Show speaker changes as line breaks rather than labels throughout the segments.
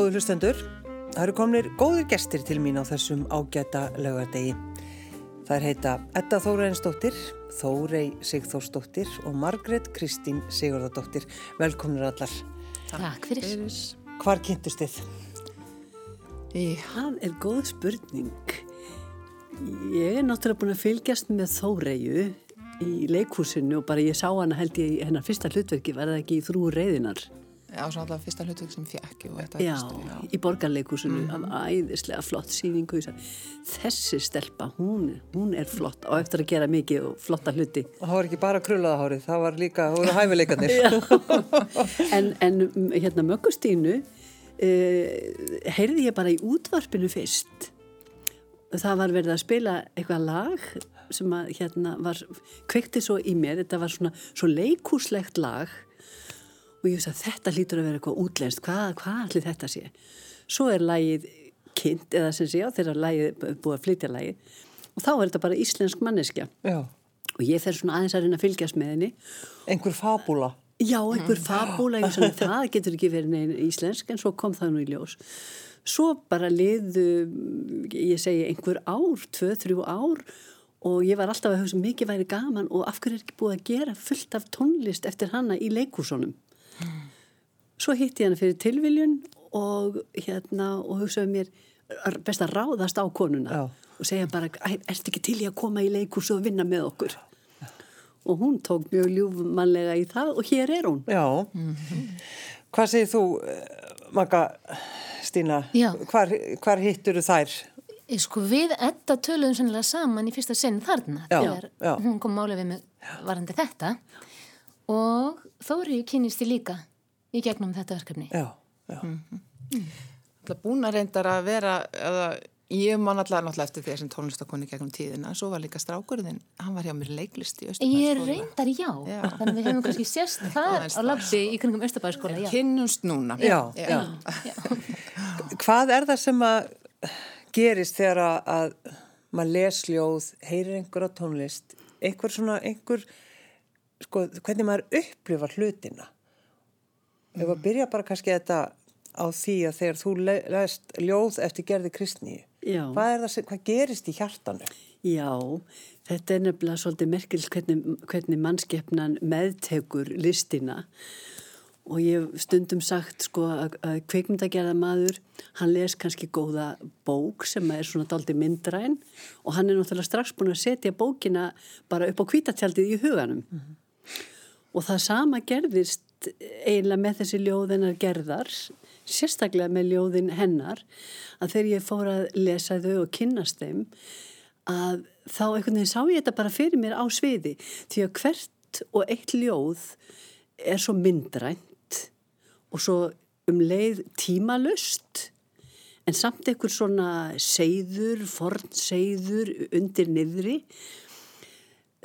Góður hlustendur, það eru komnir góður gestir til mín á þessum ágæta lögadegi. Það er heita Edda Þóraðinsdóttir, Þórei Sigþórsdóttir og Margret Kristín Sigurðardóttir. Velkomnir allar.
Takk fyrir.
Hvar kynntust þið?
Það er góð spurning. Ég er náttúrulega búin að fylgjast með Þóreiu í leikhúsinu og bara ég sá hana held ég hennar fyrsta hlutverki, var það ekki í þrú reyðinar?
Já, svona alltaf fyrsta hlutverk sem fjekk
Já, já, í borgarleikúsinu mm -hmm. æðislega flott síningu þessi stelpa, hún, hún er flott og eftir að gera mikið og flotta hluti.
Og það var ekki bara krullaðahárið það var líka, það voru hæfileikarnir.
En, en hérna Möggustínu eh, heyrði ég bara í útvarpinu fyrst. Það var verið að spila eitthvað lag sem að hérna var kveikti svo í mér, þetta var svona svo leikúslegt lag og ég veist að þetta lítur að vera eitthvað útlænst hvað, hvað allir þetta sé? Svo er lægið kynnt eða sem sé á þegar lægið búið að flytja lægið og þá er þetta bara íslensk manneskja.
Já.
og ég fer svona aðeins að reyna að fylgjast með henni.
Einhver fabúla
Já, einhver fabúla, það getur ekki verið neina íslensk en svo kom það nú í ljós. Svo bara liðu ég segi einhver ár, tvö, þrjú ár og ég var alltaf að hugsa mikið væri gaman og af hverju er ekki búið að gera fullt af tónlist eftir hanna í leikúsunum Svo hitti ég hann fyrir tilviljun og hérna og hugsaði mér best að ráðast á konuna Já. og segja bara, ert ekki til ég að koma í leikurs og vinna með okkur Já. og hún tók mjög ljúfmannlega í það og hér er hún
Já, mm -hmm. hvað segir þú Magga Stína, hvar, hvar hittur þú þær?
Sko við etta töluðum sannlega saman í fyrsta senn þarna
já, já.
hún kom málega við með varandi þetta og Þóri kynist ég líka í gegnum þetta verkefni.
Já, já.
Mm -hmm. Það er búin að reyndar að vera, eða, ég man alltaf náttúrulega eftir því sem tónlistakonni gegnum tíðina, svo var líka strákurðin, hann var hjá mér leiklist í Östabæðskóla.
Ég reyndar já, já. þannig að við hefum kannski sérst það á labbi í kringum Östabæðskóla.
Kynnumst núna.
Já, já. Hvað er það sem að gerist þegar að maður les ljóð, heyrir einhver á tónlist, einhver svona, einhver, sko, hvernig maður upplifar hlutina? Ef að byrja bara kannski þetta á því að þegar þú leist ljóð eftir gerði kristni, hvað, það, hvað gerist í hjartanu?
Já, þetta er nefnilega svolítið merkil hvernig, hvernig mannskeppnan meðtekur listina og ég hef stundum sagt sko að kveikmyndagerða maður, hann les kannski góða bók sem er svona daldi myndræn og hann er náttúrulega strax búin að setja bókina bara upp á kvítatjaldið í huganum mm -hmm. Og það sama gerðist eiginlega með þessi ljóðinar gerðar, sérstaklega með ljóðin hennar, að þegar ég fór að lesa þau og kynast þeim, að þá einhvern veginn sá ég þetta bara fyrir mér á sviði, því að hvert og eitt ljóð er svo myndrænt og svo um leið tímalust, en samt einhver svona seiður, forn seiður undir niðri,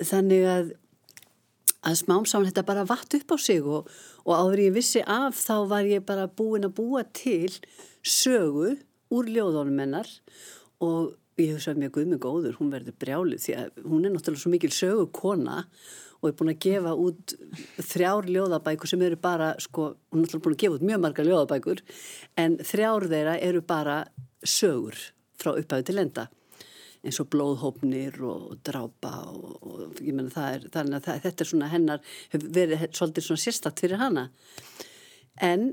þannig að að smám saman þetta bara vatt upp á sig og, og áður ég vissi af þá var ég bara búin að búa til sögu úr ljóðunum hennar. Og ég hef svo að mér guð með góður, hún verður brjálið því að hún er náttúrulega svo mikil sögu kona og er búin að gefa út þrjár ljóðabækur sem eru bara, sko, hún er náttúrulega búin að gefa út mjög marga ljóðabækur en þrjár þeirra eru bara sögur frá upphæðu til enda eins og blóðhópnir og drápa og, og ég menna það er þannig að það, þetta er svona hennar hefur verið svolítið svona sérstatt fyrir hana. En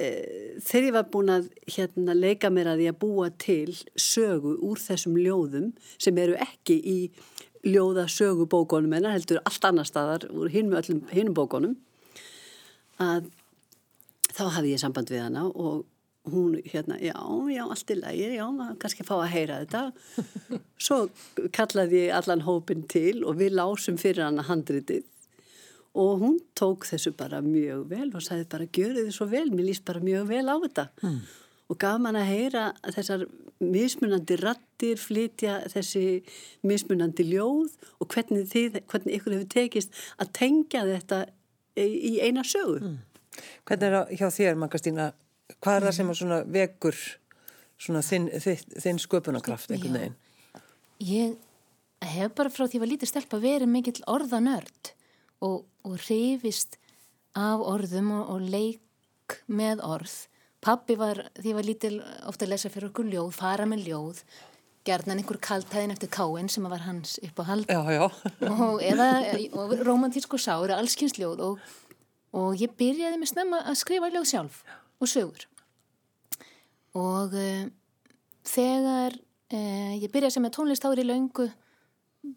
e, þegar ég var búin að hérna leika mér að ég að búa til sögu úr þessum ljóðum sem eru ekki í ljóða sögubókonum en heldur allt annar staðar úr hinnum bókonum að þá hafði ég samband við hana og hún hérna, já, já, allt í lægi, já, kannski fá að heyra þetta. Svo kallaði ég allan hópin til og við lásum fyrir hana handritið og hún tók þessu bara mjög vel og sagði bara, gjöru þið svo vel, mér líst bara mjög vel á þetta. Mm. Og gaf mann að heyra þessar mismunandi rattir, flytja þessi mismunandi ljóð og hvernig þið, hvernig ykkur hefur tekist að tengja þetta í eina sögu. Mm.
Hvernig er það hjá þér, Magastína, hvað er það sem svona vekur svona þinn, þinn sköpunarkraft einhvern veginn?
Ég hef bara frá því að ég var lítið stelpa verið mikill orðanörd og, og reyfist af orðum og, og leik með orð. Pappi var, því ég var lítil ofta að lesa fyrir okkur ljóð, fara með ljóð gerðan einhver kaltæðin eftir káin sem var hans upp á hald
Já, já.
og, og romantísku sári, allskynsljóð og, og ég byrjaði með snemma að skrifa ljóð sjálf og sögur og uh, þegar uh, ég byrjaði að semja tónlist ári í laungu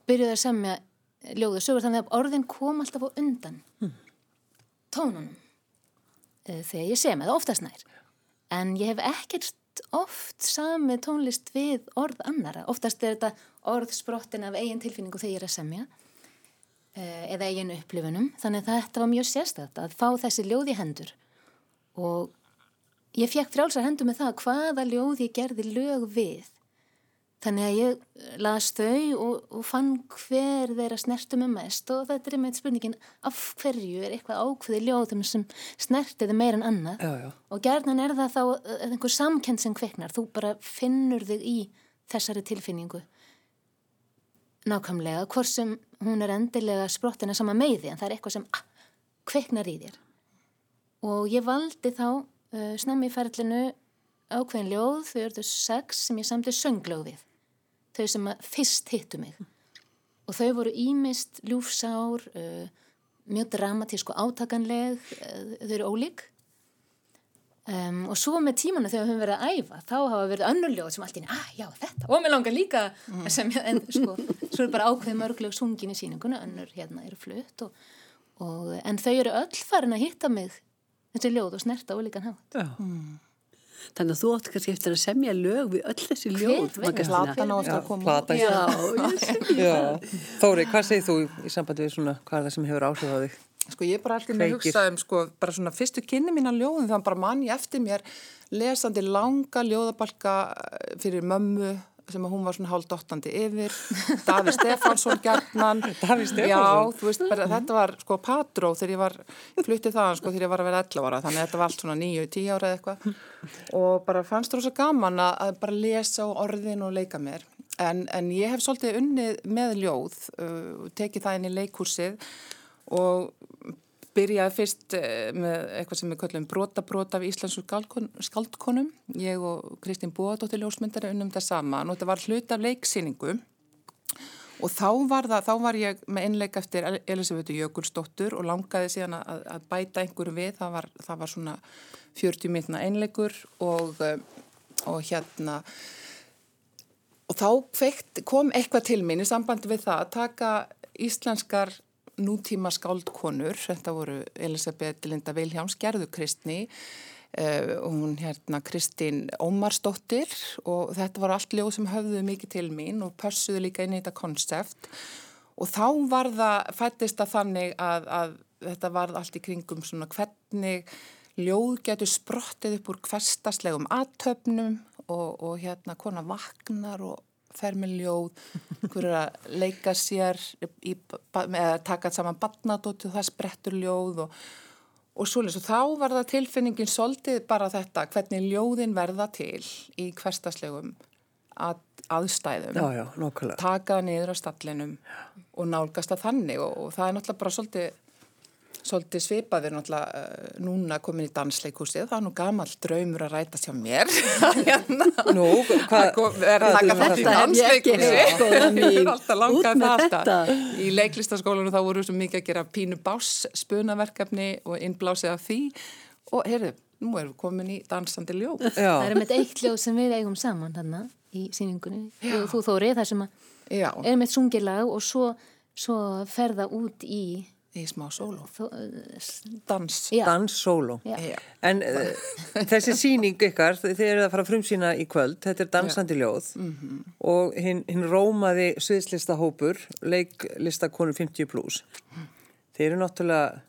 byrjaði að semja ljóð og sögur þannig að orðin kom alltaf á undan hmm. tónunum uh, þegar ég semja það oftast nær en ég hef ekkert oft sami tónlist við orð annara. Oftast er þetta orð sprottin af eigin tilfinningu þegar ég er að semja eða eigin upplifunum. Þannig að þetta var mjög sérstætt að fá þessi ljóð í hendur og ég fekk frjálsar hendur með það hvaða ljóð ég gerði lög við. Þannig að ég las þau og, og fann hver þeirra snertu með mest og þetta er með spurningin af hverju er eitthvað ákveði ljóðum sem snertiði meir en annað
Já, já.
og gerðan er það þá eh, einhver samkend sem kveiknar, þú bara finnur þig í þessari tilfinningu nákvæmlega, hvort sem hún er endilega sprottina sama með því en það er eitthvað sem ah, kveiknar í þér og ég valdi þá uh, snemmi í ferlinu ákveðin ljóð, þau eru sex sem ég samti sönglög við. Þau sem fyrst hittu mig. Og þau voru ímist ljúfsár uh, mjög dramatísk og átakanleg uh, þau eru ólík. Um, og svo með tímanu þegar við höfum verið að æfa þá hafa verið önnuljóð sem allt í ah já þetta. Og mér langar líka mm. sem en sko svo er bara ákveð mörgleg sungin í síninguna önnur hérna eru flutt og, og, en þau eru öll farin að hitta mig þessi ljóð og snerta ólíkan hátt
Já. Mm.
Þannig að þú átt kannski eftir að semja lög við öll þessi ljóð.
Platan á eftir að koma.
Já,
Já. Þóri, hvað segir þú í sambandi við svona, hvað er það sem hefur áhrif á þig?
Sko ég er bara alltaf með að hugsa um sko bara svona fyrstu kynni mín að ljóðum þannig bara mann ég eftir mér lesandi langa ljóðabalka fyrir mömmu sem að hún var svona hálf dottandi yfir. Daví Stefánsson
Stefánsson?
Já, þú veist, bara, þetta var sko patró þegar ég var fluttið það sko þegar ég var að vera 11 ára þannig að þetta var allt svona 9-10 ára eða eitthvað. Og bara fannst það svo gaman að bara lesa orðin og leika mér. En, en ég hef svolítið unnið með ljóð uh, tekið það inn í leikursið og byrjaði fyrst eh, með eitthvað sem við kallum brota-brota af íslensku skaldkonum. Ég og Kristín Bóadóttir ljósmyndari unnum það saman og þetta var hlut af leiksýningu og þá var, það, þá var ég með einleik eftir Elisabethu Jökulsdóttur og langaði síðan að, að bæta einhverju við. Það var, það var svona 40 minna einleikur og, eh, og hérna og þá feikt, kom eitthvað til mín í sambandi við það að taka íslenskar nútíma skáldkonur, þetta voru Elisabeth Linda Viljáms, Gerður Kristni uh, og hún hérna Kristín Ómarsdóttir og þetta var allt ljóð sem höfðuð mikið til mín og pössuðu líka inn í þetta konsept. Og þá var það fættist að þannig að, að þetta var allt í kringum svona hvernig ljóð getur sprottið upp úr hverstaslegum aðtöfnum og, og hérna konar vaknar og fer með ljóð, hverju að leika sér í, eða taka saman badnadóti og það sprettur ljóð og, og svolítið. Svo þá var það tilfinningin svolítið bara þetta hvernig ljóðin verða til í hverstaslegum að, aðstæðum.
Já, já,
taka niður á stallinum og nálgast að þannig og, og það er náttúrulega bara svolítið svolítið svipaðir náttúrulega uh, núna komin í dansleikúsið, það er nú gammal draumur að ræta sjá mér.
Nú, hvað
er það að fara í dansleikúsið er alltaf langað þetta. Í leiklistaskólanu þá voru svo mikið að gera pínu bás spunaverkefni og innblásið af því. Og heyrðu, nú erum við komin í dansandi ljóð.
Já. Það er með eitt ljóð sem við eigum saman þarna í síningunni og þú Þórið, það sem er með sungilag og svo, svo ferða út í
í smá sóló.
Dans, dans sóló. En uh, þessi síning ykkar þið eru að fara frumsýna í kvöld þetta er dansandi ljóð. Mm -hmm. og hinn hin rómaði sviðslistahópur leiklistakonu 50 plus mm. þeir eru náttúrulega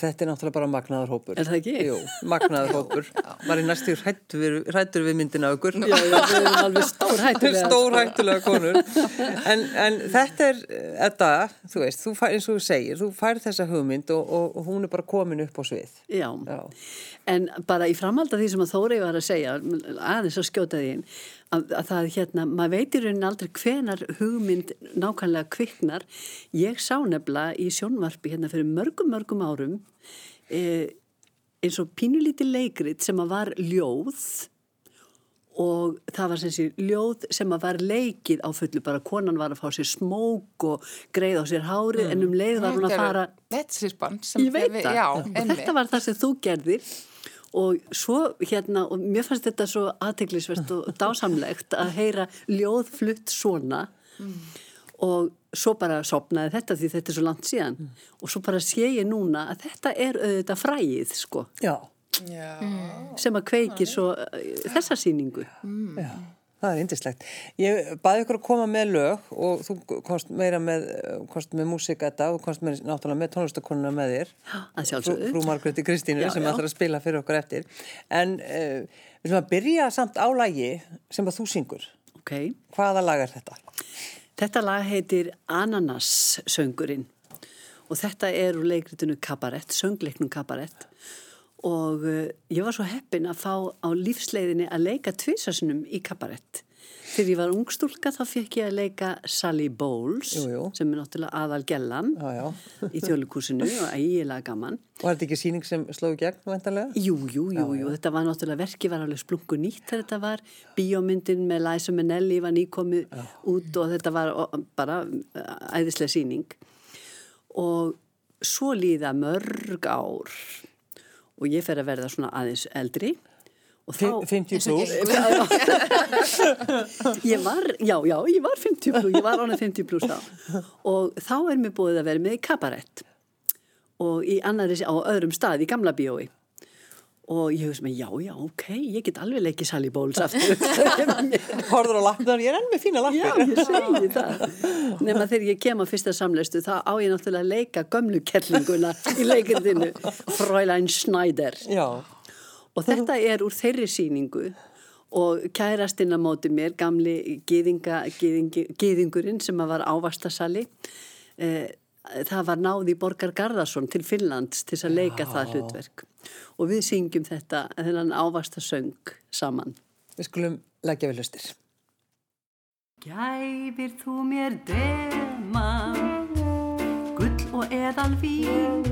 Þetta er náttúrulega bara magnaður hópur.
Er það ekki?
Jú, magnaður hópur. Var í næstu hrættur við myndina okkur.
Já, já, við erum alveg stór hættulega.
Stór hættulega konur. En, en þetta er, þetta, þú veist, þú fær, eins og þú segir, þú fær þessa hugmynd og, og, og hún er bara komin upp á svið.
Já, já. en bara í framhald af því sem að Þórið var að segja, aðeins að skjóta því að, að það hérna, maður veitir raunin aldrei hvenar hugmynd nákvæmlega kviknar. Ég sá nefnilega í sjónvarpi hérna fyrir mörgum, mörgum árum e, eins og pínulítið leikrit sem að var ljóð og það var sem sé ljóð sem að var leikið á fullu, bara konan var að fá sér smók og greið á sér hárið en um leið var hún að fara
Þetta er sýspann
Ég veit það, þetta var það sem þú gerðir og svo hérna, og mér fannst þetta svo aðteglisvert og dásamlegt að heyra ljóð flutt svona. Og svo bara sopnaði þetta því þetta er svo langt síðan. Og svo bara sé ég núna að þetta er auðvitað fræðið sko.
Já,
Já.
sem að kveikir svo uh, þessa síningu
já, það er indislegt. Ég baði ykkur að koma með lög og þú komst meira með, komst með músika þetta og komst með, náttúrulega með tónlistakonuna með þér.
að
Frú,
sjálfsögðu
frú Margréti Kristínu sem ætlar að spila fyrir okkur eftir. En uh, við sem að byrja samt á lagi sem að þú syngur.
okay.
Hvaða lag er þetta?
Þetta lag heitir Ananas söngurinn og þetta er úr leikritinu Kabarett, söngleiknum Kabarett og uh, ég var svo heppin að fá á lífsleiðinni að leika tvisasunum í Kabarett. Þegar ég var ungstúlka þá fekk ég að leika Sally Bowles
Jú, jú.
sem er náttúrulega aðal gellan
Já, já.
í þjóðlíkursinu og ægilega gaman.
Og er þetta ekki síning sem slóðu gegn, vendarlega?
Jú, jú, jú, jú, þetta var náttúrulega verkið var alveg splungu nýtt þegar þetta var bíómyndin með Liza Minnelli var nýkomið út og þetta var bara æðislega síning og svo líða mörg ár og ég fer að verða svona aðeins eldri. Og þá
50 pluss?
ég var, já, já, ég var 50 pluss, ég var ánað 50 pluss þá. Og þá er mér búið að vera með kabarett og í annari, á öðrum stað í gamla bíói og ég veist með, já, já, ok, ég get alveg leikið Sally Bowles aftur.
Horður á lappnar, ég er enn með fína
Já,
lappir.
ég segi það. Nema þegar ég kem á fyrsta samleistu þá á ég náttúrulega að leika gömlu kettlinguna í leikindinu Fräulein Schneider.
Já,
Og þetta er úr þeirri síningu og kærastinn að móti mér, gamli gyðingurinn sem að var ávastasali, eh, það var náði Borgar Garðarsson til Finnlands til að leika það hlutverk. Og við syngjum þetta, þennan ávastasöng saman.
við skulum leggja við hlustir.
Gæfir þú mér deman, gull og eðal vín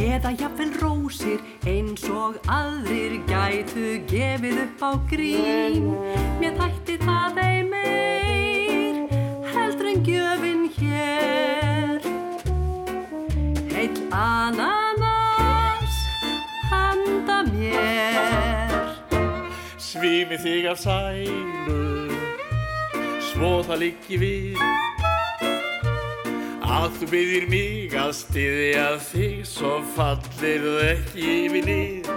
Eða jafnvel rósir eins og aðrir gætu gefið upp á grín Mér þætti það ei meir, Heill ananas, handa mér.
Svimi þig af sælu Svo það liggi við. Að þú byggðir mig að styðja þig Svo fallir þú ekki yfir nið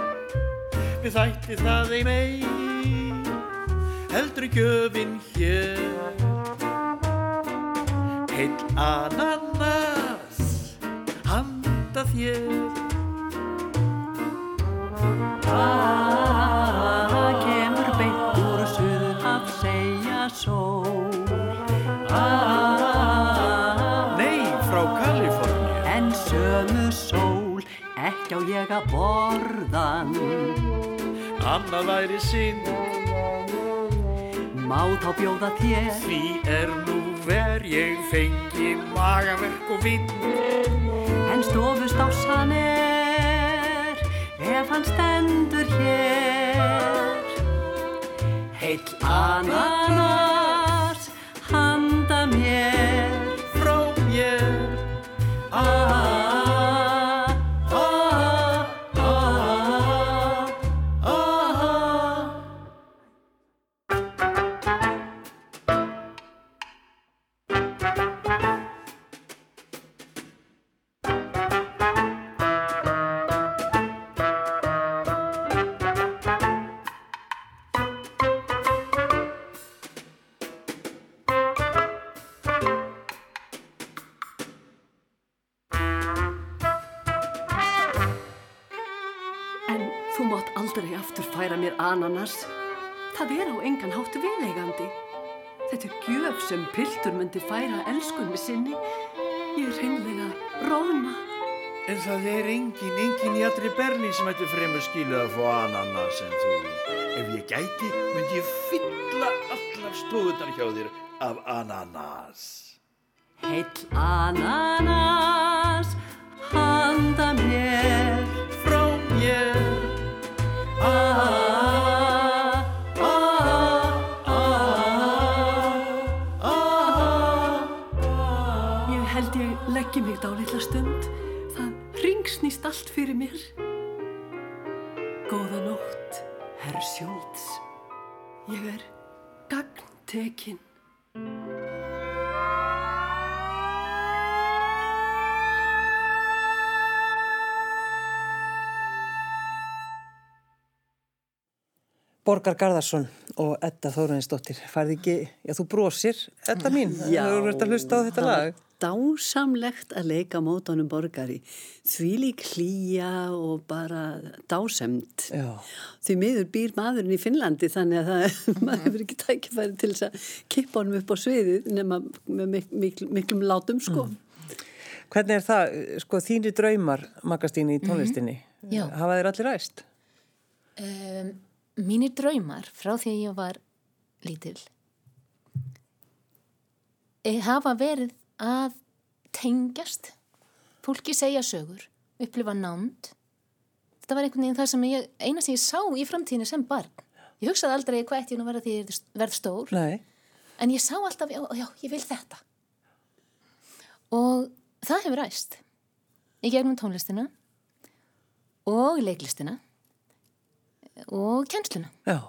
Við þætti það ei mei Heldur en gjöfin hér. Heill ananas. Handa þér
Ah, kemur beint úr suður af segja sól.
Nei, frá Kaliforníu.
En sömu sól ekki á ég að borðan.
Annað væri sinn
Má þá bjóða þér?
Því er nú ver ég fengi magaverk og vinn
En stofust á hann er ef hann stendur hér. Heill ananas ananas. Það er á engan hátt viðeigandi. Þetta er gjöf sem piltur myndi færa elskunni sinni. Ég er hreinlega róðna.
En það er engin, engin í allri Berlín sem ætti fremur skilu að fá ananas en þú. Ef ég gæti, myndi ég fylla allar stofunar hjá þér af ananas.
Heill ananas handa mér.
Frá
held dálitla stund. Það ringsnýst allt fyrir mér. Góða nótt, herr Sjólds. Ég er gagntekinn.
Borgar Garðarsson og Edda Þóraðinsdóttir, færði ekki, já þú brosir, Edda mín, þú hefur verið að hlusta á þetta lag.
Dásamlegt að leika mótonum borgari. Því lík hlýja og bara dásemd.
Já.
Því miður býr maðurinn í Finnlandi þannig að það, maður hefur ekki tækifæri til þess að kippa honum upp á sviðið nema með mik mikl, miklum látum sko.
Hvernig er það, sko, þínir draumar, Magastíni, í tónlistinni?
Já.
Hafa þeir allir ræst?
Um, mínir draumar frá því að ég var lítil eh, hafa verið að tengjast. Fólki segja sögur upplifa nánd. Þetta var einhvern veginn það sem ég eina sem ég sá í framtíðinu sem barn. Ég hugsaði aldrei hvað ætti ég nú að vera því ég verð stór.
Nei.
en ég sá alltaf, já, já, ég vil þetta. Og það hefur ræst í gegnum tónlistina og leiklistina og kennsluna.
Já.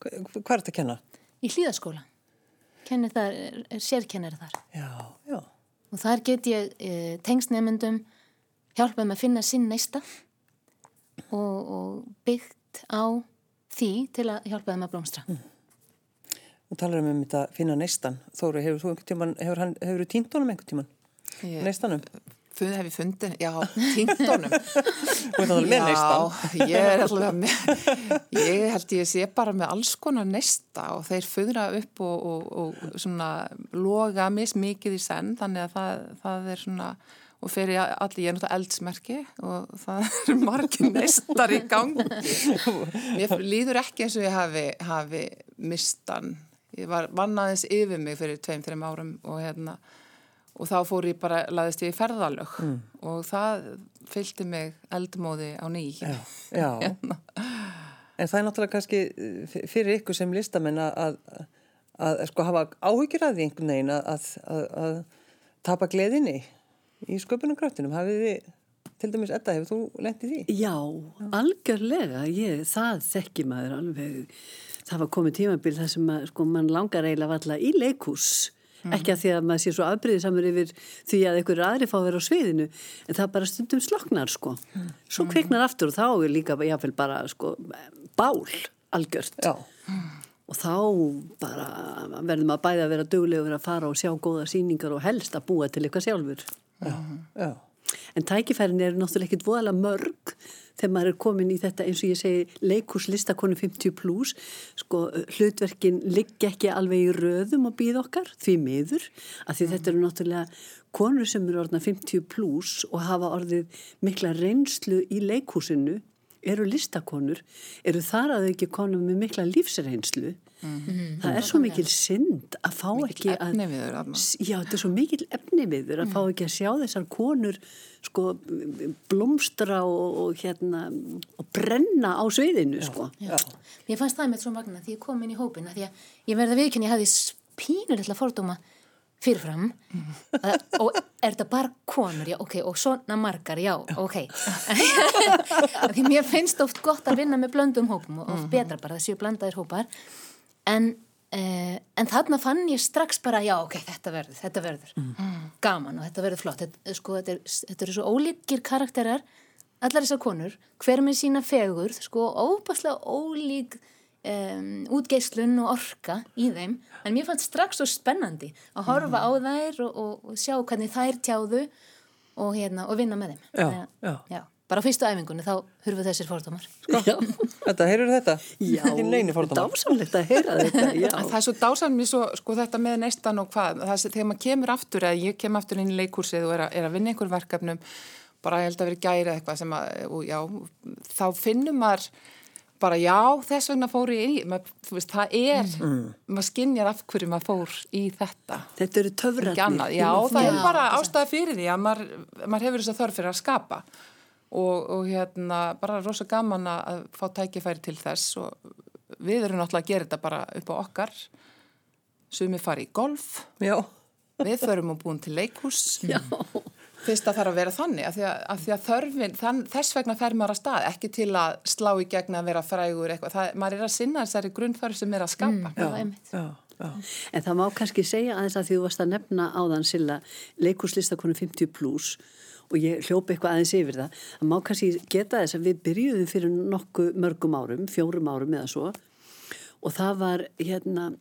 Hva- Hvað er þetta að kenna?
í hlýðaskóla þar, sérkennari þar
Já, já.
og þar get ég e, tengsnemyndum hjálpað með að finna sinn næsta og, og byggt á því til að hjálpa þeim að blómstra
Þú talar um um þetta finna neistan. Þóru, hefur þú einhvern tíman, hefur, hann, hefur honum einhvern tíman?
Ég-
Neistanum?
Hef ég fundið, já,
neistan.
Já, ég er alveg með, ég held ég sé bara með alls konar neista og þeir föðra upp og, og, og svona loga mismikið í senn, þannig að það, það er svona, og fyrir allir, ég er náttúrulega eldsmerki og það eru margir neistar í gangi. Mér líður ekki eins og ég hafi, hafi mistan. Ég var vannaðins yfir mig fyrir tveim, þreim árum og hérna, og þá fór ég bara, laðist ég í ferðalög og það fylgdi mig eldmóði á ný.
Já, já. En það er náttúrulega kannski eh, fyrir ykkur sem listamenn að, að, að sko hafa áhyggjur að því einhvern veginn að, að, að, að tapa gleðinni í sköpunarkraftinum. Hafið þið, til dæmis Edda, hefur þú lendið því?
Já, algjörlega, ég, það þekki maður alveg. Það var komið tímabil þar sem að, sko, mann langar eiginlega valla í leikús. Ekki að því að maður sé svo afbreyðisamur yfir því að einhverju aðri fá að vera á sviðinu, en það bara stundum sloknar, sko. Svo kviknar aftur og þá er líka, jáfnvel bara, sko, bál algjört.
Já.
Og þá bara verðum að bæða að vera duglegur að fara og sjá góða síningar og helst að búa til eitthvað sjálfur.
Já, já.
En tækifærin eru náttúrulega ekkit voðalega mörg þegar maður er komin í þetta eins og ég segi leikús listakonu 50 plus sko hlutverkin liggja ekki alveg í röðum og býð okkar því miður af því þetta eru náttúrulega konur sem eru orðna 50 plus og hafa orðið mikla reynslu í leikúsinu eru listakonur eru þar að þau ekki konum með mikla lífsreynslu það er svo mikil synd að fá ekki að
efniviður þarna.
Já, þetta er svo mikil efni við þur að fá ekki að sjá þessar konur sko blómstra og, og hérna og brenna á sviðinu sko.
Já. Ég fannst það með svo magna því ég kom inn í hópina því að ég verði að viðkynni að ég hafði pínur fordóma fyrirfram. Að, og er þetta bara konur, já, ok, og svona margar, já, ok. Því mér finnst oft gott að vinna með blöndum hópum og oft betra bara þessi blandaðir hópar en, uh, en þarna fann ég strax bara, já, ok, þetta verður þetta verður. Gaman og þetta verður flott. Þetta, sko, þetta, er, þetta eru svo ólíkir karakterar allar þessar konur, hver með sína fegur, sko, óbærslega ólík um, útgeislun og orka í þeim, en mér fannst strax svo spennandi að horfa á þær og, og, og sjá hvernig þær tjáðu og, hérna, og vinna með þeim.
Já,
Þannig að-
já.
Bara á fyrstu æfingunni þá hurfu þessir fordómar.
Já,
Þetta, heyrður þetta?
já. Dásamlegt að heyra þetta,
það er svo svo, sko þetta með neistan og hvað, það þegar maður kemur aftur eða ég kem aftur inn í leikúrsið og er að, er að vinna einhver verkefnum, bara ég held að vera gæri eitthvað sem að, og já, þá finnum maður bara já, þess vegna fór ég í, maður, þú veist, það er, maður skinjar af hverju maður fór í þetta.
Þetta eru töfratni.
já, það
Já,
er bara ástæða fyrir því að maður, maður hefur þess að þörf fyrir að skapa og, og hérna bara rosa gaman að fá tækifæri til þess og við erum náttúrulega að gera þetta bara upp á okkar. Sumi fari í golf.
Já,
við förum og búin til leikhús.
Já.
fyrst að það þarf að vera þannig af því að, af því að þörfin, þann, þess vegna fer maður að stað, ekki til að slá í gegn að vera frægur eitthvað, það, maður er að sinna þessari grunnfærð sem er að skapa.
Já, einmitt.
Já, já.
En það má kannski segja aðeins að því þú varst að nefna áðan Silla leikurslistakonu 50 plus og ég hljópi eitthvað aðeins yfir það. Það má kannski geta þess að við byrjuðum fyrir nokkuð mörgum árum, fjórum árum eða svo og það var hérna,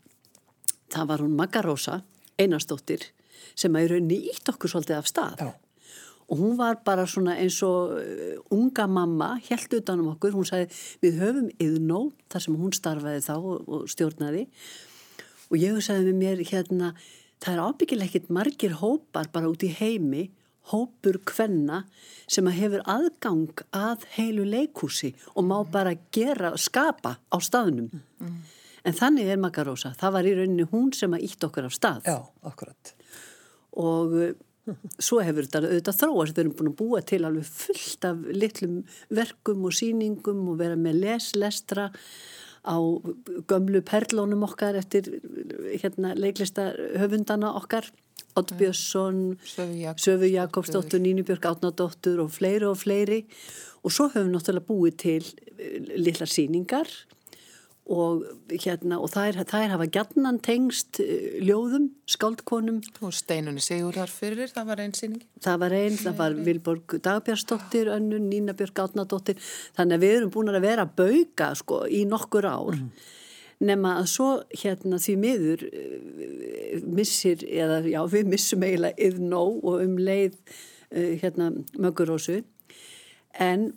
það var hún Magarosa, Einarsdóttir sem að í rauninni ítt okkur svolítið af stað.
Já.
Og hún var bara svona eins og uh, unga mamma, helt utan um okkur, hún sagði við höfum yðnó, þar sem hún starfaði þá og, stjórnaði og ég hugsaði með mér hérna, það er ábyggilega ekkit margir hópar bara út í heimi, hópur kvenna sem að hefur aðgang að heilu leikúsi og má bara gera, skapa á staðnum. En þannig er Magarosa, það var í rauninni hún sem að ítt okkur á stað
Já, akkurat.
og uh, svo hefur þetta auðvitað þróast, við erum búin að búa til alveg fullt af litlum verkum og síningum og vera með leslestra á gömlu perlónum okkar eftir hérna, leiklista höfundana okkar Odd Björnsson,
Söfu Jakob-
Söfu Jakobsdóttur, Nínubjörg Átnadóttur og fleiri og fleiri. Og svo höfum við náttúrulega búið til eh, litlar síningar og, hérna, og þær, þær hafa gjarnan tengst eh, ljóðum, skáldkonum.
Og steinunni Sigurðar fyrir, það var einn síning
Það var einn, það var Vilborg Dagbjörnsdóttir, önnur Nína Björg Átnadóttir, þannig að við erum búin að vera að bauka sko í nokkur ár. Nefna að svo hérna því miður eh, missir, eða já við missum eiginlega yðnó og um leið uh, hérna mögurósu en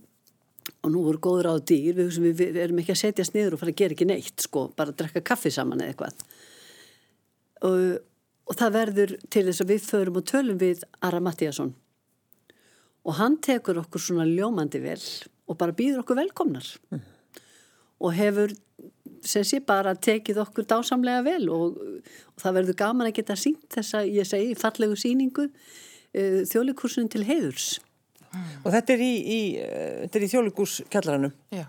og nú voru góður á dýr, við, við, við erum ekki að setjast niður og fara að gera ekki neitt sko, bara að drekka kaffi saman eða eitthvað. Og, og það verður til þess að við förum og tölum við Ara Mattíasson og hann tekur okkur svona ljómandi vel og bara býður okkur velkomnar. Og hefur sem sé bara tekið okkur dásamlega vel og, og það verður gaman að geta sínt þessa, ég segi, fallegu síningu uh, þjóðleikursun til heiðurs
Og þetta er í, í, uh, þetta er í þjóðlíkús kjallaranum.
Já,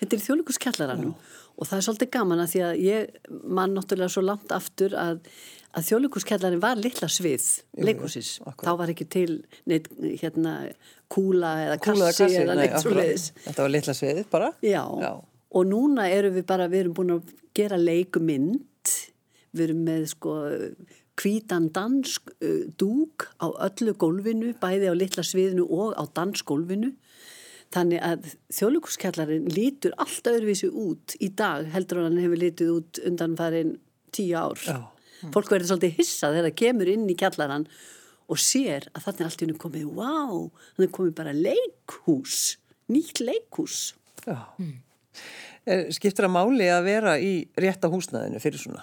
Þetta er þjóðleikurskjallaranum og það er svolítið gaman að því að ég mann náttúrulega svo langt aftur að, að þjóðleikurskjallarin var litla svið
akkurat.
Þá var ekki til neitt hérna kúla eða
Kúla
kassi
kassi,
eða
nei,
neitt svo
akkurat.
leiðis.
Þetta var litla sviðið bara.
Já.
Já.
Og núna erum við bara, við erum búin að gera leikumynd, við erum með sko hvítan dansk uh, dúk á öllu gólfinu, bæði á litla sviðinu og á dansgólfinu. Þannig að þjóðlíkuskjallarinn lítur allt öðruvísi út í dag heldur en hann hefur lítið út undan farin tíu ár.
Já.
Fólk verður svolítið hissað þegar það kemur inn í kjallarann og sér að þannig allt í hennu komið, wow, þannig komið bara leikhús, nýtt leikhús.
Já. Er, skiptir að máli að vera í rétta húsnæðinu fyrir svona?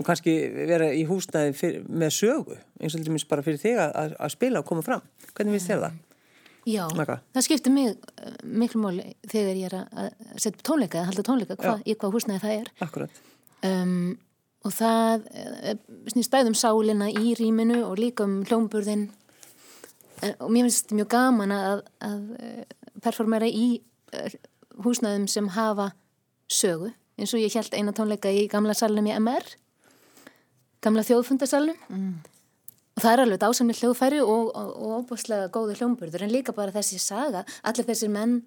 Og kannski vera í húsnæði fyrir, með sögu, eins og til dæmis bara fyrir þig að, að spila og koma fram. Hvernig finnst þér það?
Já,
Magga?
það skiptir mig uh, miklu máli þegar ég er að- setja tónleika eða halda tónleika, hva, í hvað húsnæði það er
Akkurat.
um, og það uh, snýst bæðum sálina í rýminu og líka um hljómburðin uh, og mér finnst mjög gaman að, að performera í húsnæðum sem hafa sögu, eins og ég held eina tónleika í gamla salnum í MR gamla þjóðfundasalnum. Og það er alveg dásamni hljóðfæri og, og, og óbúslega góðu hljómburður en líka bara þessi saga, allir þessir menn,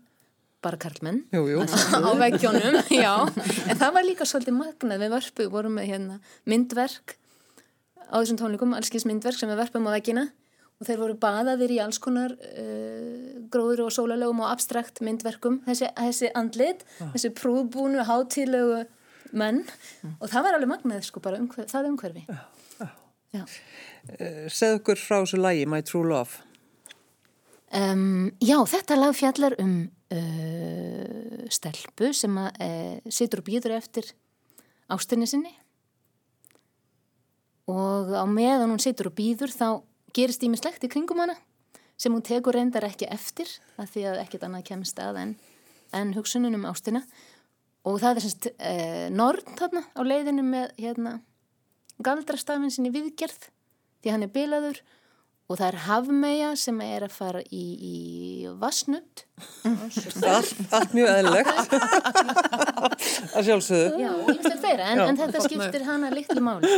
bara karlmenn
Jú, jú.
á veggjónum, já, en það var líka svolítið magnað, við vörpu, vorum með hérna myndverk á þessum tónleikum, allskins myndverk sem við vörpum á veggina og þeir voru baðaðir í alls konar uh, gróður og sólalögum og abstrakt myndverkum, þessi, þessi andlit, þessi prúðbúnu, hátílegu menn og það var alveg magnað sko bara umhver, það umhverfi. Já.
Uh, segð okkur frá þessu lægi, My True Love.
Um, já, þetta lag fjallar um uh, stelpu sem að uh, situr og býður eftir ástinni sinni og á meðan hún situr og býður þá gerist ímislegt í kringum hana sem hún tekur reyndar ekki eftir af því að ekkert annað kemst að en, en hugsunum um ástina. Og það er semst uh, Norn þarna á leiðinu með hérna galdrastafinn sinni viðgerð því hann er bilaður og það er hafmeja sem er að fara í, í vassnutt
allt, allt mjög eðlilegt. Að sjálfsögðu.
Já, ýmislegt fleira, en, en þetta skiptir hana litlu máli.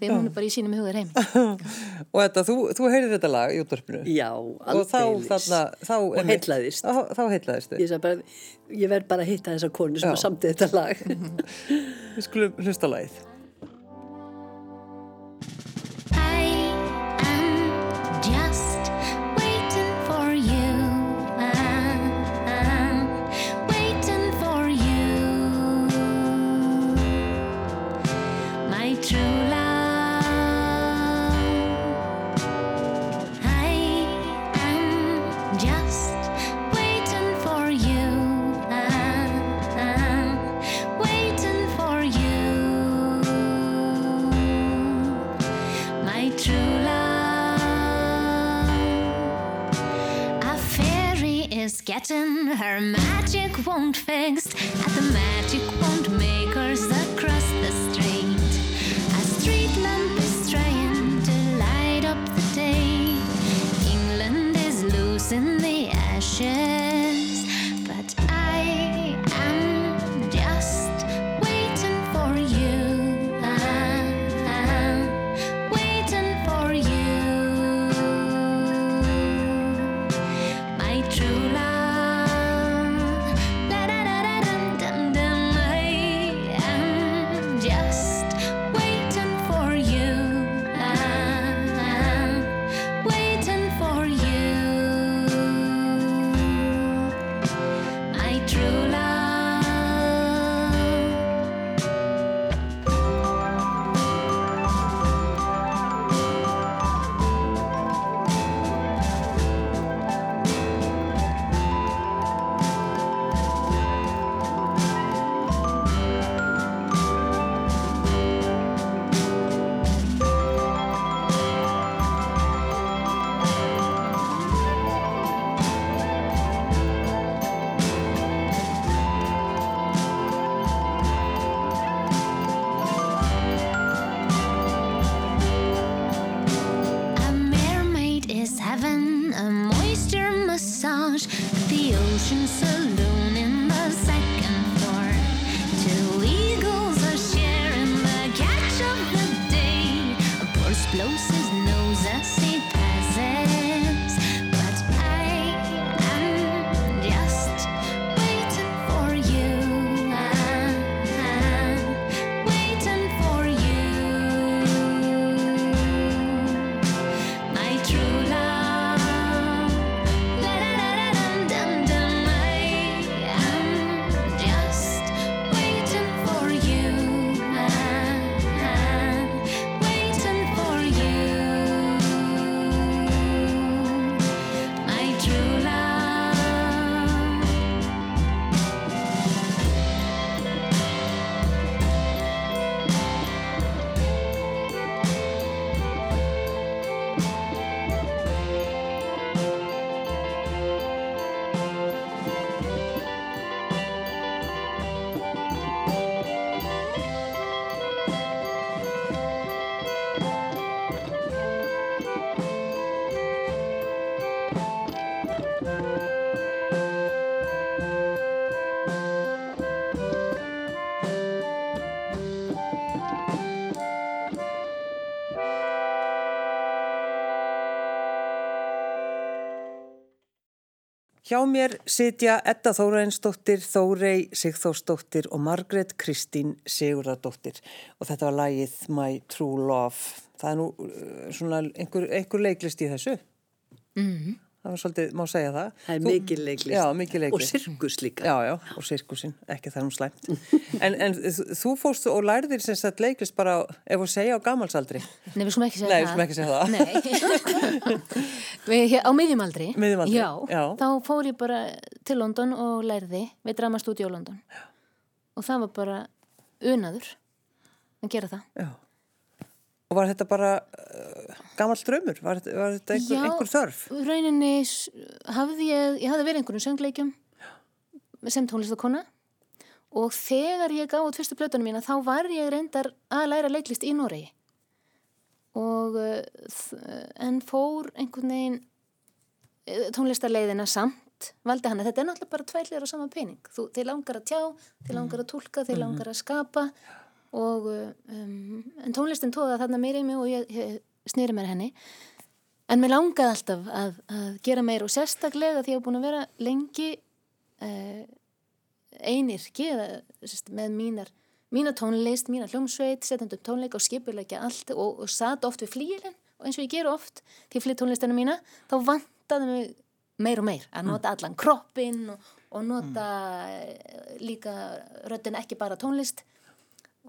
Þegar hún er bara í sínum hugur heim
og þetta, þú, þú heyrið þetta lag í útvarpinu?
Já,
og þá,
aldeilis.
þarna, þá
Og heillaðist.
þá, þá heillaðist
Ég, sagði bara, ég verð bara að hitta þessa konu sem samtið þetta lag.
við skulum hlusta lagið Hjá mér sitja Edda Þóraeinsdóttir, Þórei Sigþórsdóttir og Margrét Kristín Sigurðardóttir og þetta var lagið My True Love. Það er nú uh, svona einhver, einhver leiklist í þessu. Mm. Það var svolítið, má segja það.
Það er
Þú-
mikil leiklist.
Já, mikil leiklist.
Og sirkus líka.
Já, já, og sirkusinn, ekki það um slæmt. en, en þú- fórst og lærðir sem sagt leiklist bara, ef þú segja á gamalsaldri.
Nei, við skulum ekki segja
Nei, við
það
ekki segja það.
Hér, Á miðjumaldri
Miðjumaldri,
já,
já.
Þá fór ég bara til London og lærði við dramastúdíu á London og það var bara unaður að gera það
Já. Og var þetta bara uh, gamall draumur? Var, þetta- var þetta einhver,
Já.
einhver þörf?
rauninni s- hafði ég, ég hafði verið einhverjum söngleikjum sem tónlistakona og þegar ég gáði fyrstu blötunum mína þá var ég reyndar að læra leiklist í Noregi og þ- en fór einhvern veginn uh, tónlistarleiðina samt valdi hann að þetta er náttúrulega bara tvælir á sama pening þú, þeir langar að tjá, þeir langar að tólka þeir langar að skapa og, um, en tónlistin tóða þarna meira í mig og ég, snýri mér að henni. En mér langaði alltaf að, að gera meira og sérstaklega því ég hef búin að vera lengi uh, einirki eða sérst, með mínar mína tónlist, mína hljómsveit setjandi upp tónleika og skipulegja allt og, og satt oft við flíilin og eins og ég ger oft til ég flytt tónlistana mína þá vantaði mig meir og meir að nota allan kroppinn og, og nota mm. líka röddin ekki bara tónlist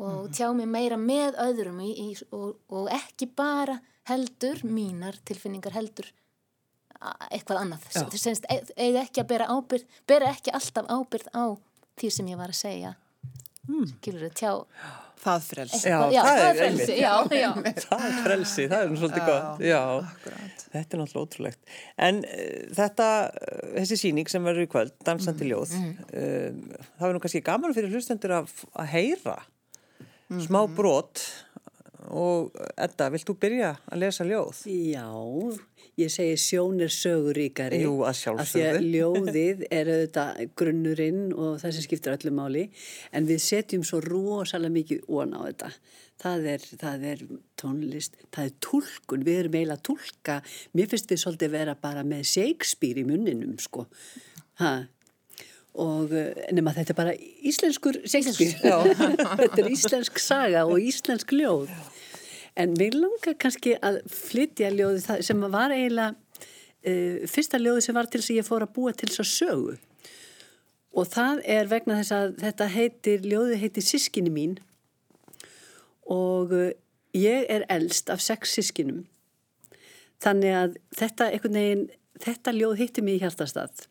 og tjá mig meira með öðrum í, í, og, og ekki bara heldur mínar tilfinningar heldur eitthvað annað Senst, eiga ekki að bera ábyrð bera ekki alltaf ábyrð á því sem ég var að segja mm. skilur þau tjá
Það frelsi.
Já,
já,
það
það frelsi, já, já.
Það er frelsi, það er nú svolítið gott. Já, þetta er náttúrulega ótrúlegt. En uh, þetta, uh, þessi síning sem verður í kvöld, Dansandi ljóð, uh, það er nú kannski gaman fyrir hlustendur að, að heyra smá brot og Edda, vilt þú byrja að lesa ljóð?
Já, ég segi sjón er söguríkari.
Jú, að
Af því að ljóðið er auðvitað grunnurinn og það sem skiptir öllu máli. En við setjum svo rosalega mikið ón á þetta. Það er, það er tónlist, það er túlkun. Við erum eiginlega að túlka. Mér finnst við svolítið vera bara með Shakespeare í munninum, sko. Ha? Og eh, nema þetta er bara íslenskur Shakespeare. þetta er íslensk saga og íslensk ljóð. En mér langar kannski að flytja ljóði sem var eiginlega uh, fyrsta ljóði sem var til þess að ég fór að búa til þess að sögu. Og það er vegna þess að þetta heitir, ljóði heitir Sískinni mín og uh, ég er elst af sex sískinum. Þannig að þetta, veginn, þetta ljóð hitti mig í hjartastað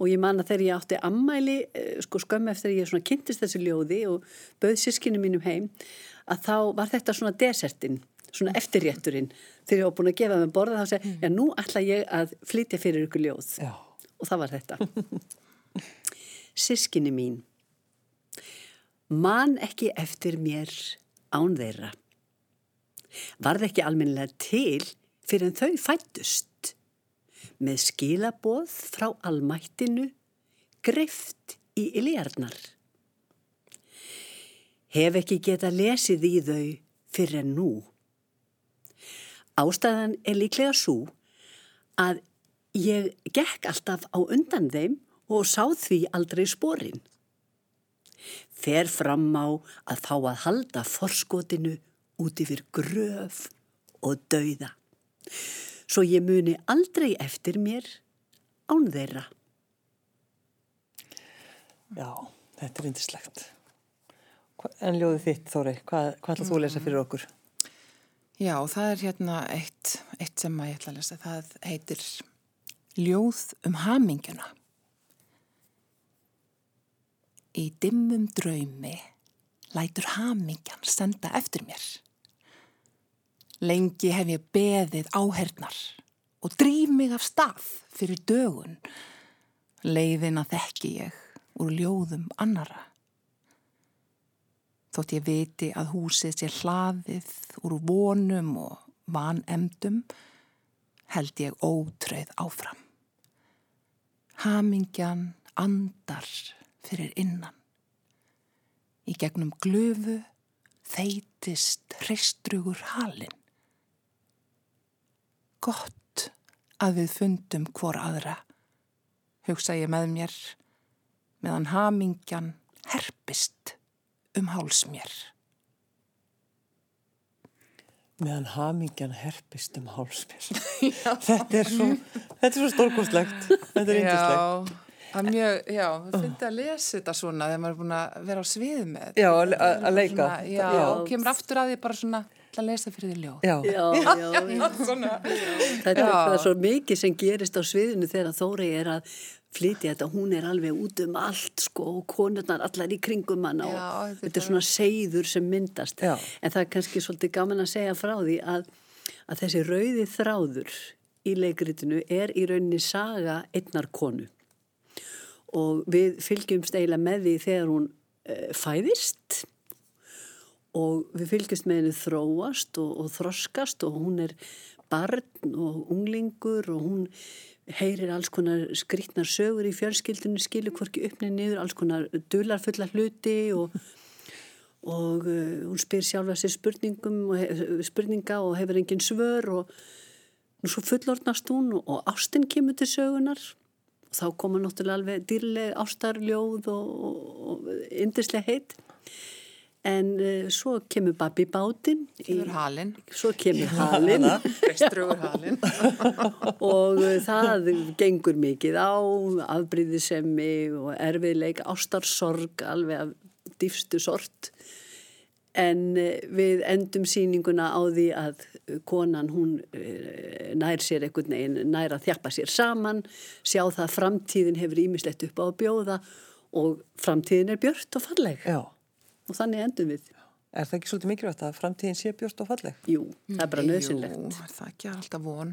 og ég man að þegar ég átti ammæli, eh, sko skömmu eftir að ég kynntist þessu ljóði og bauð sískinu mínum heim, að þá var þetta svona desertinn, svona eftirrétturinn. Þegar ég var búin að gefa mig borða þá segi, já nú ætla ég að flytja fyrir ykkur ljóð.
Já.
Og það var þetta. Sískinu mín, man ekki eftir mér án þeirra. Varð ekki almennilega til fyrir en þau fættust með skilaboð frá almættinu greift í iljarnar. Hef ekki geta lesið í þau fyrir en nú. Ástæðan er líklega svo að ég gekk alltaf á undan þeim og sá því aldrei sporin. Fer fram á að fá að halda forskotinu út yfir gröf og dauða svo ég muni aldrei eftir mér án þeirra.
Já, þetta er yndislegt. En ljóðið þitt, Þóri, hvað, hvað ætlað þú að lesa fyrir okkur?
Já, það er hérna eitt, eitt sem að ég ætla að lesa. Það heitir Ljóð um hamingjuna. Í dimmum draumi lætur hamingjan senda eftir mér. Lengi hef ég beðið áhernar og drýf mig af stað fyrir dögun. Leiðina þekki ég úr ljóðum annara. Þótt ég viti að húsið sé hlaðið úr vonum og vanemdum, held ég ótröð áfram. Hamingjan andar fyrir innan. Í gegnum glöfu þeitist hreistrugur halin. Gott að við fundum hvor aðra, hugsa ég með mér, meðan hamingjan herpist um háls mér.
Meðan hamingjan herpist um hálsmér. þetta er svo, svo stórkostlegt. Þetta er yndislegt.
að mjög, já, það finnst að lesa þetta svona þegar maður er búin að vera á svið með þetta.
Já, að leika.
Svona, já,
Já.
og kemur aftur að því bara svona til að lesa fyrir því ljóð.
Já,
Já, já, já.
Svona.
Þetta er, það er svo mikið sem gerist á sviðinu þegar Þóri er að flytja þetta, hún er alveg út um allt sko og konurnar allar í kringum hana og
þetta er
er svona seiður sem myndast
Já.
en það er kannski svolítið gaman að segja frá því að, að þessi rauði þráður í leikritinu er í rauninni saga einnar konu og við fylgjumst eiginlega með því þegar hún uh, fæðist og við fylgjumst með henni þróast og, og þroskast og hún er barn og unglingur og hún heyrir alls konar skrítnar sögur í fjölskyldinu, skilur hvorki uppnið niður, alls konar dularfulla hluti og, og uh, hún spyr sjálfa sér spurningum og he- spurninga og hefur engin svör og nú svo fullorðnast hún og, og ástin kemur til sögunar og þá koma náttúrulega alveg dýrleg ástarljóð og yndislega heitt en uh, svo kemur babbi bátinn
Kemur halinn.
svo kemur halinn. og uh, það gengur mikið á afbríðisemi og erfiðleik ástarsorg alveg af dýfstu sort. En uh, við endum sýninguna á því að konan hún uh, nær sér einhvern veginn, nær að þjappa sér saman sjá það að framtíðin hefur ímislegt upp á að bjóða og framtíðin er björt og falleg.
Já.
Og þannig endum við
Er það ekki svolítið mikilvægt að framtíðin sé björst og falleg?
Jú, það er bara nöðsynlegt
Jú, er það ekki alltaf von.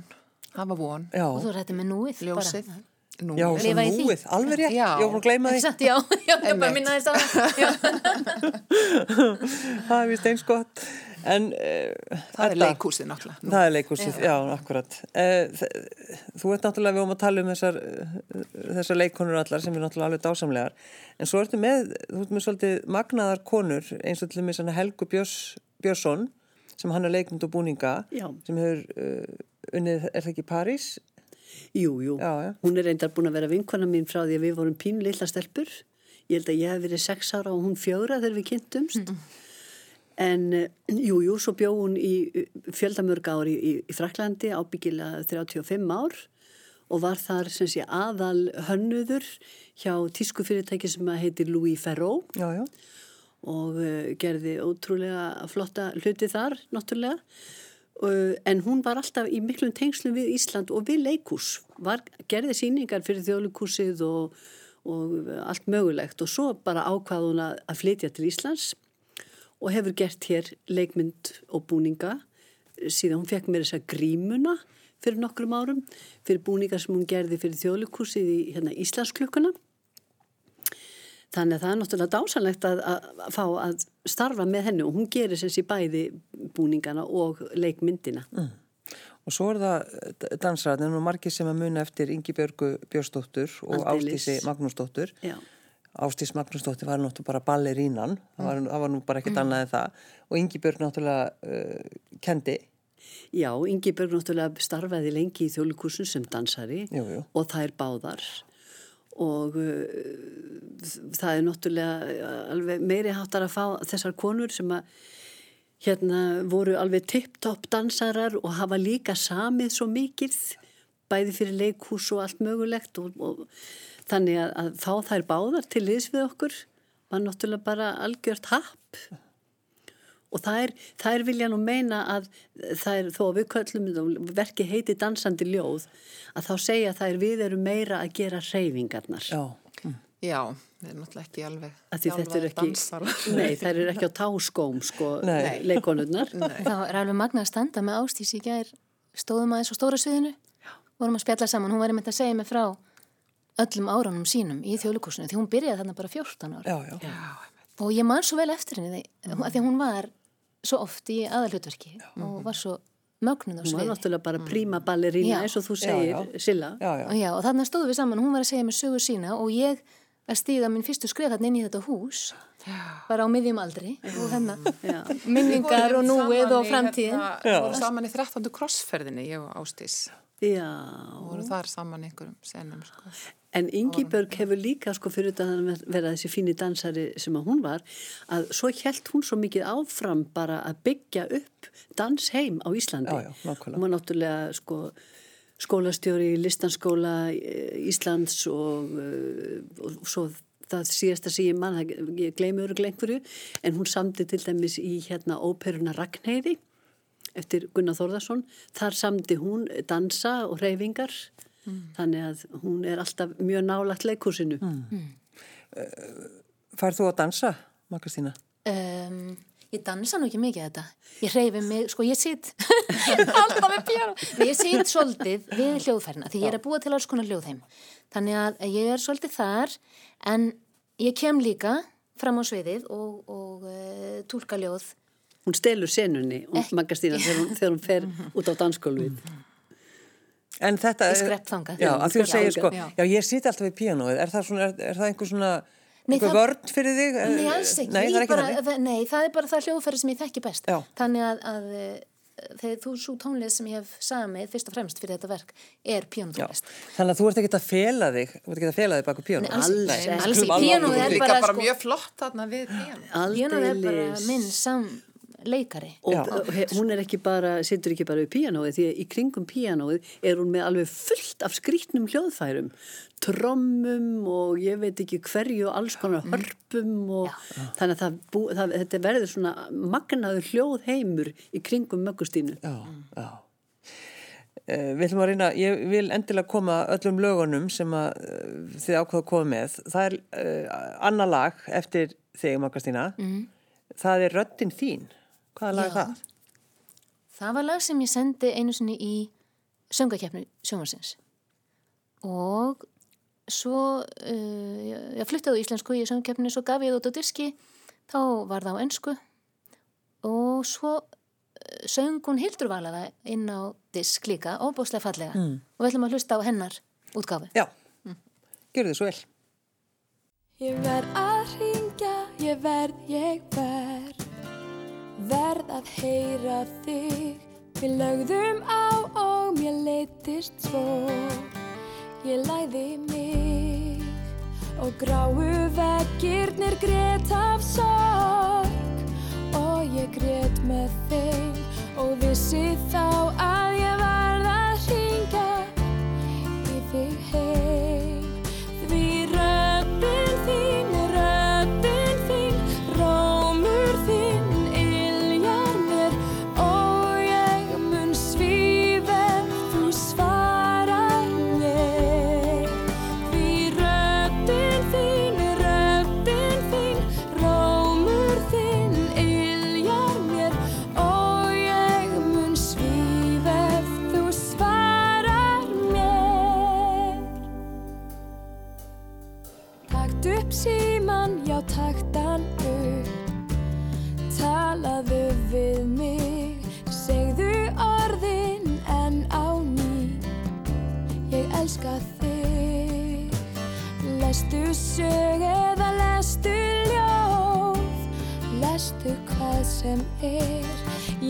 Hafa von.
Já,
Og þú rætti með núið
Ljósið.
bara.
Nú,
já svo
Lifa í því.
núið, alveg rétt,
Já.
ég var búin að gleyma því.
Satt, já, já, ég bara
Einmitt.
minna þess að það.
Það er vist eins gott. En uh,
það er leikhúsið náttúrulega.
Það er leikhúsið, já, akkurat. Uh, þú ert náttúrulega, við vorum að tala um þessar, uh, þessar leikonur allar sem er náttúrulega alveg dásamlegar. En svo ertu með, þú ert með svolítið magnaðar konur eins og til og með svona Helgu Björns, Björnsson sem hann er leikmynd og búninga
Já.
sem hefur uh, unnið, er það ekki París?
Jú, jú.
Já, já.
Hún er reyndar búin að vera vinkona mín frá því að við vorum pínu lilla stelpur. Ég held að ég hef verið sex ára og hún fjögra þegar við kynntumst. En eh, jú, svo bjó hún í eh, fjöldamörg ár í, í, Fraklandi, ábyggilega 35 ár og var þar sem sé aðal hönnuður hjá tískufyrirtæki sem að heitir Louis Ferrou
Já, já.
og uh, gerði ótrúlega flotta hluti þar, náttúrulega. Uh, en hún var alltaf í miklum tengslum við Ísland og við leikús. Var, gerði síningar fyrir þjóðleikúsið og, og allt mögulegt og svo bara ákvað hún að, að flytja til Íslands og hefur gert hér leikmynd og búninga síðan hún fekk mér þessa grímuna fyrir nokkrum árum, fyrir búningar sem hún gerði fyrir þjóðleikúsið í hérna, Íslandsklukkuna. Þannig að það er náttúrulega dásanlegt að, að, fá að starfa með henni og hún gerir sé bæði búningana og leikmyndina. Mm.
Og svo er það það er nú margir sem að muna eftir Ingi Björgu Björnsdóttur og
Aldeilis.
Ástísi Magnúsdóttur.
Já.
Ástís Magnúsdóttir var náttúrulega bara ballerínan, það var, það var nú bara ekkert annað en það og Ingi Björg náttúrulega uh, kendi.
Já, Ingi Björg náttúrulega starfaði lengi í þjóðleikursun sem dansari
Jú, jú.
og það er báðar og uh, það er náttúrulega uh, alveg meiri háttar að fá þessar konur sem að hérna voru alveg tipp-topp dansarar og hafa líka samið svo mikið bæði fyrir leikhús og allt mögulegt og, og þannig að, að fá þær báðar til liðs við okkur var náttúrulega bara algjört happ. Og það er, það er vilja nú meina að það er þó að við köllum verki heiti dansandi ljóð að þá segja þær við erum meira að gera reyfingarnar
Já.
Já, við erum náttúrulega ekki alveg
að þetta er ekki nei, þær eru ekki á táskóm sko,
Nei.
leikonurnar
Það er alveg magnað að standa með Ástís í gær stóðum aðeins á stóra sviðinu. Vorum að spjalla saman, hún var einmitt að segja mig frá öllum árunum sínum í þjóðlíkusinu því hún byrjaði þarna bara 14 ára
Já, já.
og ég man svo vel eftir henni því, að því að hún var svo oft í aðalhutverki og var svo mögnuð á
hún var náttúrulega bara príma ballerína
Já.
eins og þú segir. Silla
Já, já.
og, já, og þarna stóðum við saman, hún var að segja mér sögur sína og ég að stíga minn fyrstu skref inn í þetta hús bara á miðjum aldri og hérna
Já.
minningar og núið og framtíðin
Hérna, við vorum saman í 13. krossferðinni, ég og Ástís.
Já,
Og vorum þar saman einhverjum senum, sko.
en Ingibjörg hefur líka sko fyrir þetta að vera þessi fíni dansari sem að hún var, að svo hjælt hún svo mikið áfram bara að byggja upp dansheim á Íslandi.
Já, já, nákvæmlega.
Hún var náttúrulega sko skólastjóri í listanskóla eh, Íslands og, eh, og svo það síðasta sem ég mann, það- ég gleymi öruglega einhverju, en hún samdi til dæmis í hérna óperuna Ragnheiði eftir Gunnar Þórðarsson. Þar samdi hún dansa og reyfingar, þannig að hún er alltaf mjög nálagt leikúsinu.
Færð þú að dansa, Makastína?
Um, ég dansa nú ekki mikið þetta. Ég hreyfi mig, sko ég sitt alltaf með pjára. Ég sitt svolítið við hljóðfærna því ég er að búa til alls konar hljóðheim. Þannig að ég er svolítið þar en ég kem líka fram á sviðið og, og uh, tólka ljóð
hún stelur senunni og Maggastína þegar hún, þegar hún fer út á dansgólfið.
En þetta
þangað.
Já, að þú segir sko,
þangað,
já, ég sýti alltaf við píanóið. Er það, svona, er, er það einhver svona,
Nei,
einhver
það-
vörn fyrir þig?
Nei, alls ekki.
Nei, það er
bara, það, nei, það er bara það hljóðfæri sem ég þekki best.
Já.
Þannig að, að eh, þegar þú svo tónlist sem ég hef samið fyrst og fremst fyrir þetta verk er
Já,
píanotónlist.
þannig að þú ert ekki að fela þig, þú ert ekki að fela þig baku píanóið.
Nei, alls
Alls.
Alls ekki. Píanóið er bara, sko,
mjög flott þarna við piano.
píanóið er bara minn samleikari.
Og
Já.
og hún er ekki bara, situr ekki bara við píanóið því að í kringum píanóið er hún með alveg fullt af skrítnum hljóðfærum, trommum og ég veit ekki hverju og alls konar hörpum og þannig að það, bú, það þetta verður svona magnaður hljóðheimur í kringum möggustínu.
Já, já. Uh, við ætlum að reyna, ég vil endilega koma öllum lögunum sem að uh, þið ákvaða að koma með. Það er uh, annar lag eftir þig, Magastína. Mm. Það er Röddin þín. Hvaða lag er það?
Það var lag sem ég sendi einu sinni í söngakeppni sjónvarsins og svo uh, ég, flytti á íslensku í söngakeppni svo gaf ég það út á diski þá var það á ennsku og svo uh, söng hún Hildur Valaða inn á disk líka, óbúslega fallega. Og við ætlum að hlusta á hennar útgáfi
Já, gjörðu þið svo vel.
Ég verð að ringja, ég verð, ég verð Verð að heyra þig. Við lögðum á og mér leittist svo. Ég læði mig Og gráu veggirnir grét af sorg. Og ég grét með þeim Og vissi þá að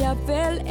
Jafnvel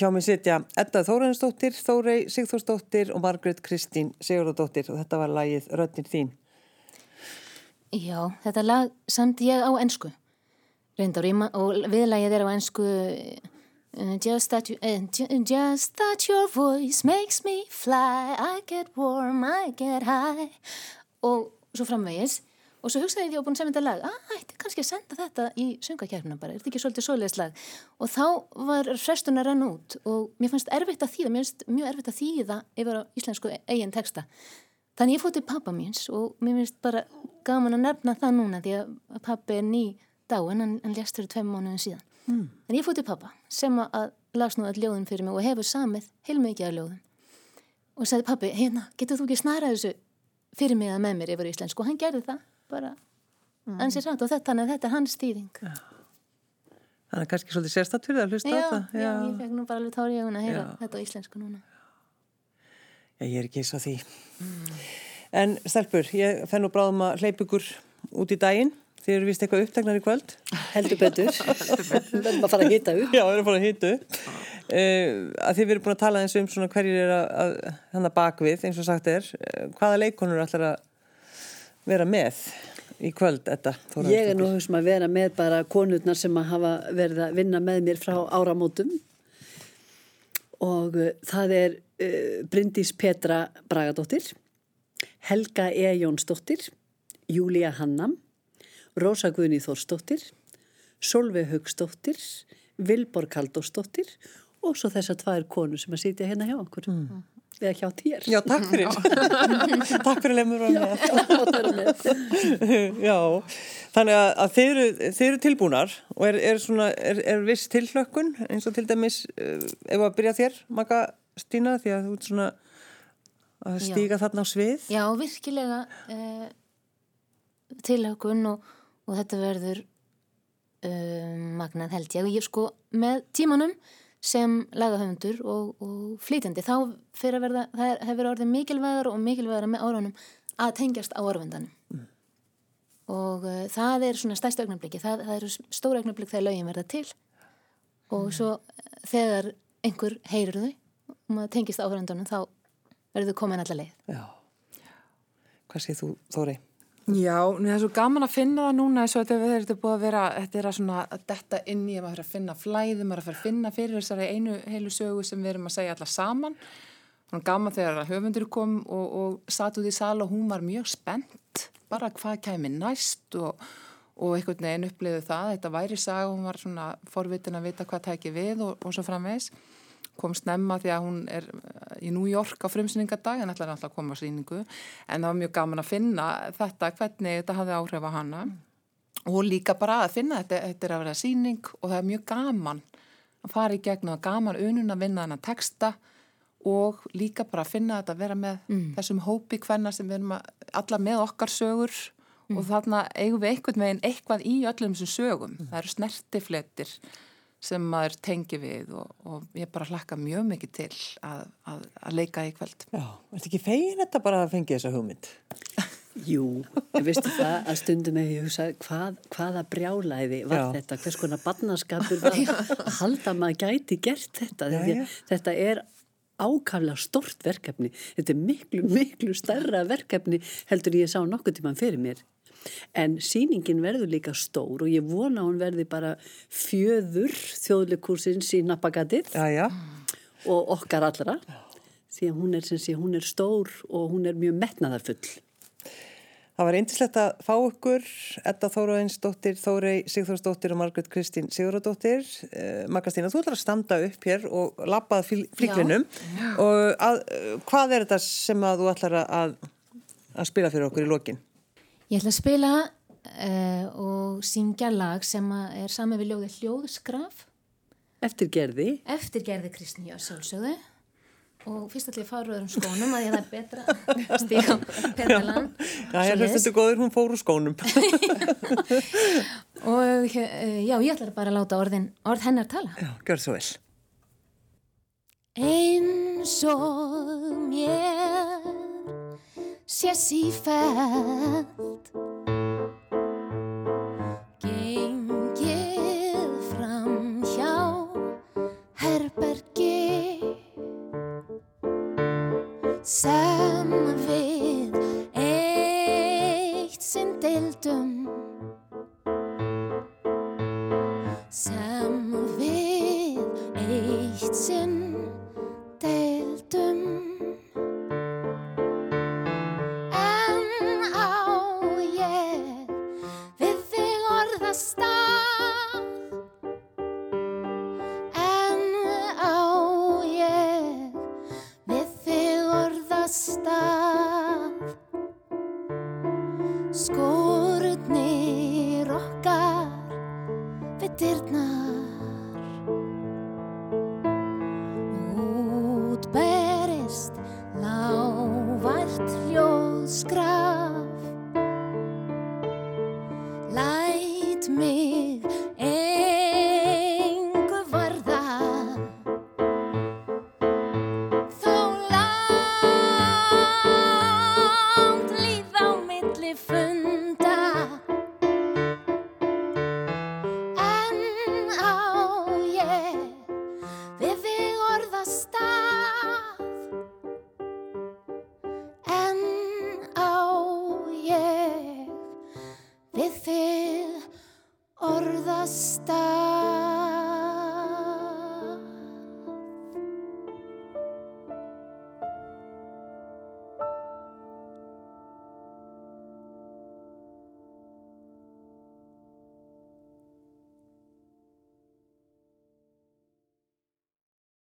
Hjá mig sitja Edda Þórensdóttir, Þórei Sigþórsdóttir og Margrét Kristín Sigurðardóttir. Og þetta var lagið Röddin þín.
Já, þetta lag samt ég á ennsku reyndar og viðlagið er á ennsku uh, just, that you, uh, ju- just that your voice makes me fly. I get warm, I get high. Og svo framvegis og svo hugsaði ég því að búin að semja þetta lag. Að ætti kannski að senda þetta í söngakefnina bara, er þetta ekki svolítið svoleiðslag og þá var frestun að renna út og mér fannst erfitt að þýða, mér finnst mjög erfitt að þýða yfir á íslensku eigin texta. Þannig ég fótt til pappa míns og mér finnst bara gaman að nefna það núna því að pappi er ný dáin hann, hann lést fyrir tveim mánuðin síðan. Mm. en ég fótt til pappa sem að las nú all ljóðin fyrir mig og hefur samið heilmikið af ljóðum. Og sagði pappi, hérna, getur þú ekki snarað þessu fyrir mig að með mér yfir íslensku? Og hann gerði það bara mm. ansið rátt og þetta, þetta er hans stýring Já.
Þannig að kannski svolítið sérstatt fyrir það að hlusta
já,
á það
Já, já, ég fekk nú bara alveg tári í augun að heyra já. þetta á íslensku núna.
Já, ég er ekki eins á því. Mm. En Stelpur, ég fenn nú bráðum að hleyp ykkur út í daginn. Þið eru vist eitthvað upptegnar í kvöld.
Heldur betur. Við verðum að fara að hýta upp.
Já, við verðum að fara að hýta upp. Uh, að Þið verðum búin að tala eins um svona hverjir er að, að hana bakvið, eins og sagt er. Uh, Hvaða leikonur ætlar að vera með í kvöld þetta?
Ég er nú sem að vera með bara konurnar sem að hafa verið að vinna með mér frá áramótum og uh, það er uh, Bryndís Petra Bragadóttir Helga E. Jónsdóttir Júlia Hannam Rósa Guðni Þórsdóttir Solveig Högsdóttir Vilborg Kaldósdóttir og svo þessar tvær konur sem að sitja hérna hjá okkur mm eða hjá þér.
Já, takk fyrir. takk fyrir lemur og með. Já, þannig að, að þeir, eru, þeir eru tilbúnar og er, er, svona, er, er viss tilhlökkun eins og til dæmis, uh, ef að byrja þér, Magga Stína, því að þú ert svona að stíga Já. þarna á svið.
Já, virkilega uh, tilhlökkun og, og þetta verður uh, magnað held ég. Ég sko með tímanum sem lagahöfundur og, og flytjandi þá fyrir að verða, það hefur orðið mikilvægar og mikilvægar með árunum að tengjast á orðvendanum mm. og uh, það er svona stærst augnabliki, það, það eru stóra augnabliki þegar lögin verða til og mm. svo þegar einhver heyrir þau og maður tengist á orðvendanum þá verður þau komin allar leið Já,
hvað séð þú Þóri?
Já, það er svo gaman að finna það núna eins og þetta er, þetta er búið að vera, þetta er að svona að detta inn í að maður fyrir að finna flæði, maður fyrir að finna fyrir þessari einu heilu sögu sem við erum að segja alla saman. Þannig gaman þegar höfundur kom og, og satt út í sal og hún var mjög spennt, bara hvað kæmi næst og, og einhvern veginn uppliði það, þetta væri sag og hún var svona forvitin að vita hvað tæki við og, og svo framvegs kom snemma því að hún er eh, í New York á frumsýningadag en ætlaði alltaf að koma á síningu en það var mjög gaman að finna þetta hvernig þetta hafði áhrif á hana og líka bara að finna þetta, þetta er að vera síning og það er mjög gaman að fara í gegn og gaman unun að vinna þennan texta og líka bara að finna þetta að vera með mm. þessum hópi hvenna sem við erum að, alla með okkar sögur mm. og þarna eigum við einhvern veginn eitthvað í öllum þessum sögum, mm. það eru snertifletir sem maður tengi við og, og ég bara hlakka mjög mikið til að, að, að leika í kveld.
Já, er þetta ekki fegin þetta bara að fengi þessa hugmynd?
Jú, ég veistu það að stundum ef ég hugsa hvað, hvaða brjálæði var já. þetta, hvers konar barnaskapur var að halda maður gæti gert þetta. Já, já. Þetta er ákaflega stort verkefni, þetta er miklu, miklu starra verkefni heldur ég sá nokkuð tíman fyrir mér en síningin verður líka stór og ég vona hún verði bara fjöður þjóðleikursins í Nappagatið og okkar allra. Því að hún er, sé, hún er stór og hún er mjög metnaðarfull.
Það var eindislegt að fá okkur. Edda Þóruðinsdóttir, Þórei Sigþórsdóttir og Margret Kristín Sigurðardóttir. Eh, Magastína, þú ætlar að standa upp hér og lappað flíklinum og að, hvað er þetta sem að þú ætlar að, að spila fyrir okkur í lokin?
Ég ætla að spila uh, og syngja lag sem er saman við ljóði Hljóðskraf.
Eftirgerði?
Eftirgerði Kristni Jössálsöðu og fyrst fara úr um skónum að ég það er betra að stíka pergalan.
Já, ég hlust þetta góður, hún fór úr skónum.
og uh, já, ég ætla bara að láta orðin, orð hennar tala.
Já, gjör svo vel.
Eins og mér sé sífælt Gengið fram hjá herbergi. Sem